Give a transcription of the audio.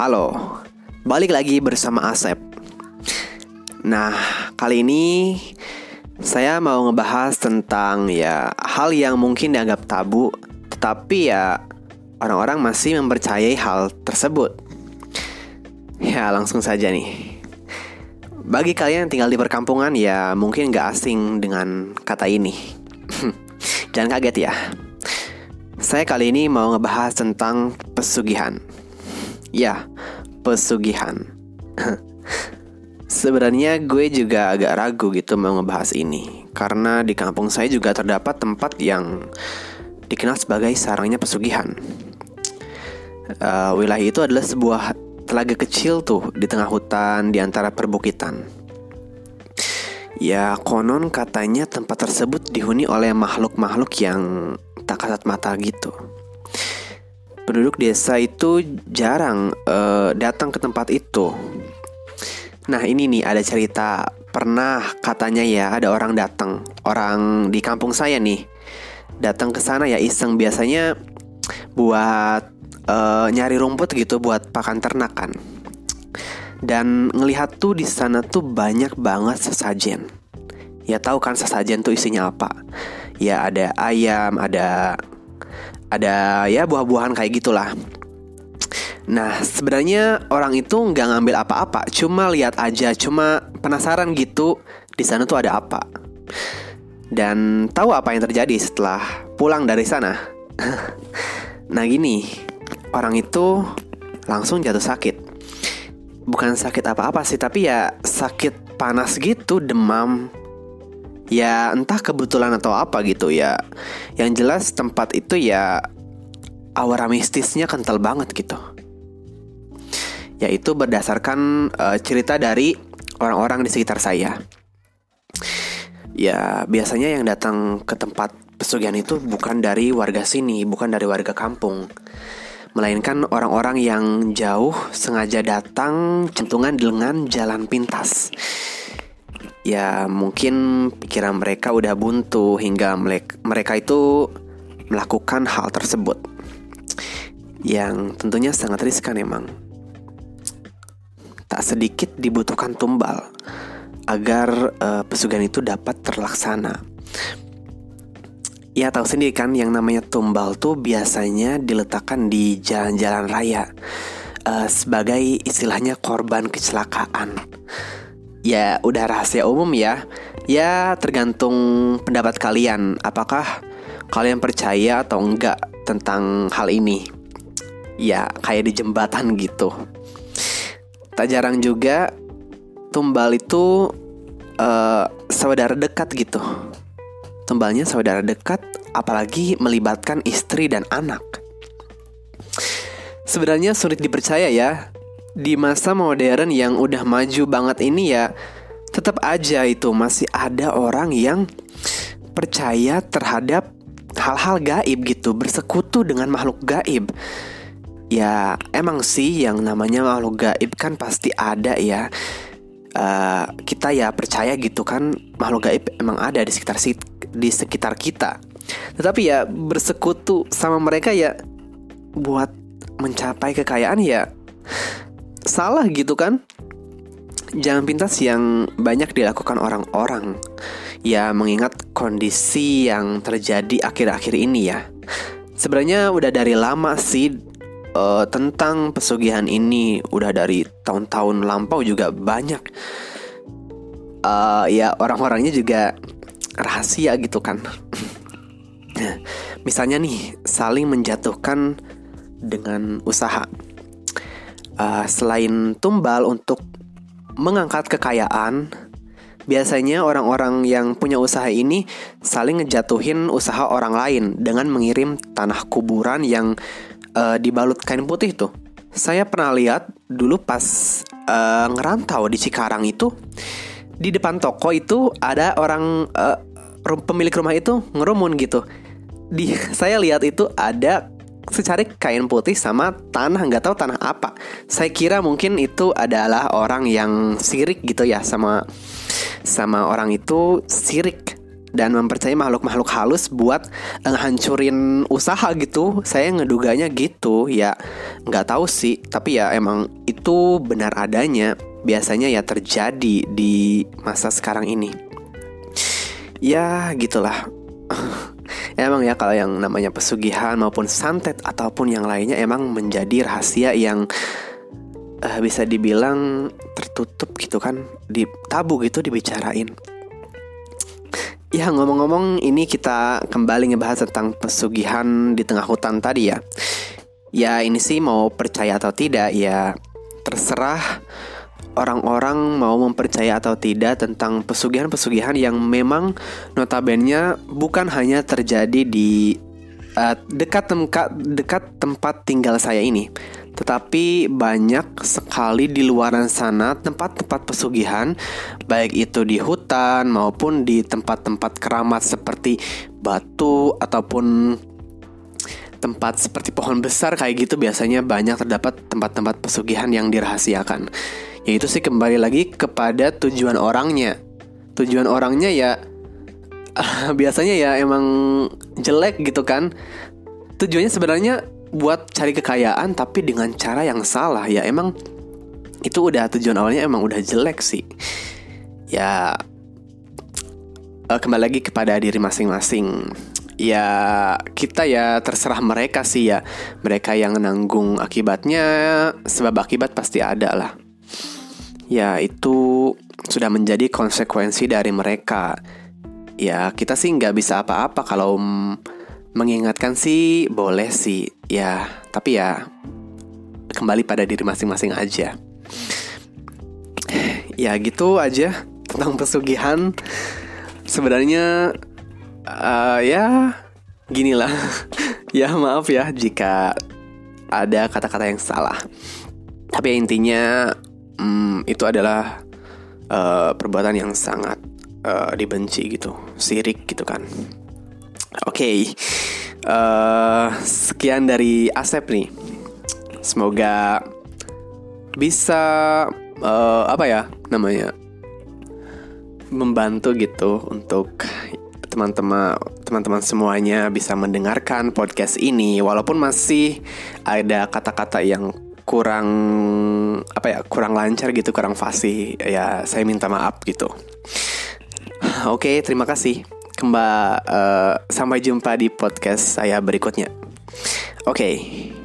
Halo, balik lagi bersama Asep. Nah, kali ini saya mau ngebahas tentang ya hal yang mungkin dianggap tabu, tetapi ya orang-orang masih mempercayai hal tersebut. Ya, langsung saja nih. Bagi kalian yang tinggal di perkampungan ya mungkin nggak asing dengan kata ini. Jangan kaget ya. Saya kali ini mau ngebahas tentang pesugihan. Ya, pesugihan. Sebenarnya gue juga agak ragu gitu mau ngebahas ini. Karena di kampung saya juga terdapat tempat yang dikenal sebagai sarangnya pesugihan. Uh, Wilayah itu adalah sebuah telaga kecil tuh di tengah hutan di antara perbukitan. Ya konon katanya tempat tersebut dihuni oleh makhluk-makhluk yang tak kasat mata gitu penduduk desa itu jarang uh, datang ke tempat itu. Nah ini nih ada cerita. Pernah katanya ya ada orang datang. Orang di kampung saya nih datang ke sana ya iseng. Biasanya buat uh, nyari rumput gitu buat pakan ternakan dan ngelihat tuh di sana tuh banyak banget sesajen. Ya tahu kan sesajen tuh isinya apa? Ya ada ayam ada ada ya buah-buahan kayak gitulah. Nah, sebenarnya orang itu nggak ngambil apa-apa, cuma lihat aja, cuma penasaran gitu di sana tuh ada apa. Dan tahu apa yang terjadi setelah pulang dari sana? nah, gini, orang itu langsung jatuh sakit. Bukan sakit apa-apa sih, tapi ya sakit panas gitu, demam, ya entah kebetulan atau apa gitu ya. Yang jelas tempat itu ya aura mistisnya kental banget gitu. Yaitu berdasarkan uh, cerita dari orang-orang di sekitar saya. Ya biasanya yang datang ke tempat pesugihan itu bukan dari warga sini bukan dari warga kampung. Melainkan orang-orang yang jauh sengaja datang centungan dengan jalan pintas ya mungkin pikiran mereka udah buntu hingga mereka itu melakukan hal tersebut yang tentunya sangat riskan emang. Tak sedikit dibutuhkan tumbal agar uh, pesugihan itu dapat terlaksana. Ya tahu sendiri kan yang namanya tumbal tuh biasanya diletakkan di jalan-jalan raya uh, sebagai istilahnya korban kecelakaan ya udah rahasia umum ya. Ya tergantung pendapat kalian. Apakah kalian percaya atau enggak tentang hal ini? Ya kayak di jembatan gitu. Tak jarang juga tumbal itu uh, saudara dekat gitu. Tumbalnya saudara dekat, apalagi melibatkan istri dan anak. Sebenarnya sulit dipercaya ya, di masa modern yang udah maju banget ini ya tetap aja itu masih ada orang yang percaya terhadap hal-hal gaib gitu bersekutu dengan makhluk gaib. Ya emang sih yang namanya makhluk gaib kan pasti ada ya. Uh, kita ya percaya gitu kan makhluk gaib emang ada di sekitar di sekitar kita. Tetapi ya bersekutu sama mereka ya buat mencapai kekayaan ya salah gitu kan? Jangan pintas yang banyak dilakukan orang-orang. Ya mengingat kondisi yang terjadi akhir-akhir ini ya. Sebenarnya udah dari lama sih uh, Tentang pesugihan ini. Udah dari tahun-tahun lampau juga banyak. Uh, Ya orang-orangnya juga rahasia gitu kan. Misalnya nih saling menjatuhkan dengan usaha uh, selain tumbal untuk mengangkat kekayaan, biasanya orang-orang yang punya usaha ini saling ngejatuhin usaha orang lain dengan mengirim tanah kuburan yang uh, dibalut kain putih tuh. Saya pernah lihat dulu pas uh, ngerantau di Cikarang itu di depan toko itu ada orang uh, pemilik rumah itu ngerumun gitu. Di saya lihat itu ada secari kain putih sama tanah nggak tahu tanah apa. Saya kira mungkin itu adalah orang yang sirik gitu ya sama sama orang itu sirik dan mempercayai makhluk-makhluk halus buat ngehancurin usaha gitu. Saya ngeduganya gitu, ya nggak tahu sih, tapi ya emang itu benar adanya. Biasanya ya terjadi di masa sekarang ini. Ya gitulah. emang ya kalau yang namanya pesugihan maupun santet ataupun yang lainnya emang menjadi rahasia yang uh, bisa dibilang tertutup gitu kan, di tabu gitu dibicarain. Ya ngomong-ngomong ini kita kembali ngebahas tentang pesugihan di tengah hutan tadi ya Ya ini sih mau percaya atau tidak ya terserah orang-orang mau mempercaya atau tidak tentang pesugihan-pesugihan yang memang notabene bukan hanya terjadi di uh, dekat tempat dekat tempat tinggal saya ini tetapi banyak sekali di luaran sana tempat-tempat pesugihan, baik itu di hutan maupun di tempat-tempat keramat seperti batu ataupun tempat seperti pohon besar kayak gitu biasanya banyak terdapat tempat-tempat pesugihan yang dirahasiakan. Yaitu sih kembali lagi kepada tujuan orangnya. Tujuan orangnya ya biasanya ya emang jelek gitu kan. Tujuannya sebenarnya buat cari kekayaan tapi dengan cara yang salah ya. Emang itu udah tujuan awalnya emang udah jelek sih. Ya uh, kembali lagi kepada diri masing-masing. Ya kita ya terserah mereka sih ya. Mereka yang nanggung akibatnya sebab akibat pasti ada lah ya itu sudah menjadi konsekuensi dari mereka. Ya kita sih nggak bisa apa-apa kalau mengingatkan sih boleh sih. Ya tapi ya kembali pada diri masing-masing aja. Ya gitu aja tentang pesugihan. Sebenarnya uh, ya gini lah ya maaf ya jika ada kata-kata yang salah. Tapi intinya um, itu adalah uh, perbuatan yang sangat uh, dibenci gitu sirik gitu kan Oke, okay. uh, eh, sekian dari Asep nih. Semoga bisa uh, apa ya namanya membantu gitu untuk teman-teman teman-teman semuanya bisa mendengarkan podcast ini walaupun masih ada kata-kata yang kurang apa ya kurang lancar gitu kurang fasih ya saya minta maaf gitu oke okay, terima kasih Kembali uh, sampai jumpa di podcast saya berikutnya. Oke. Okay.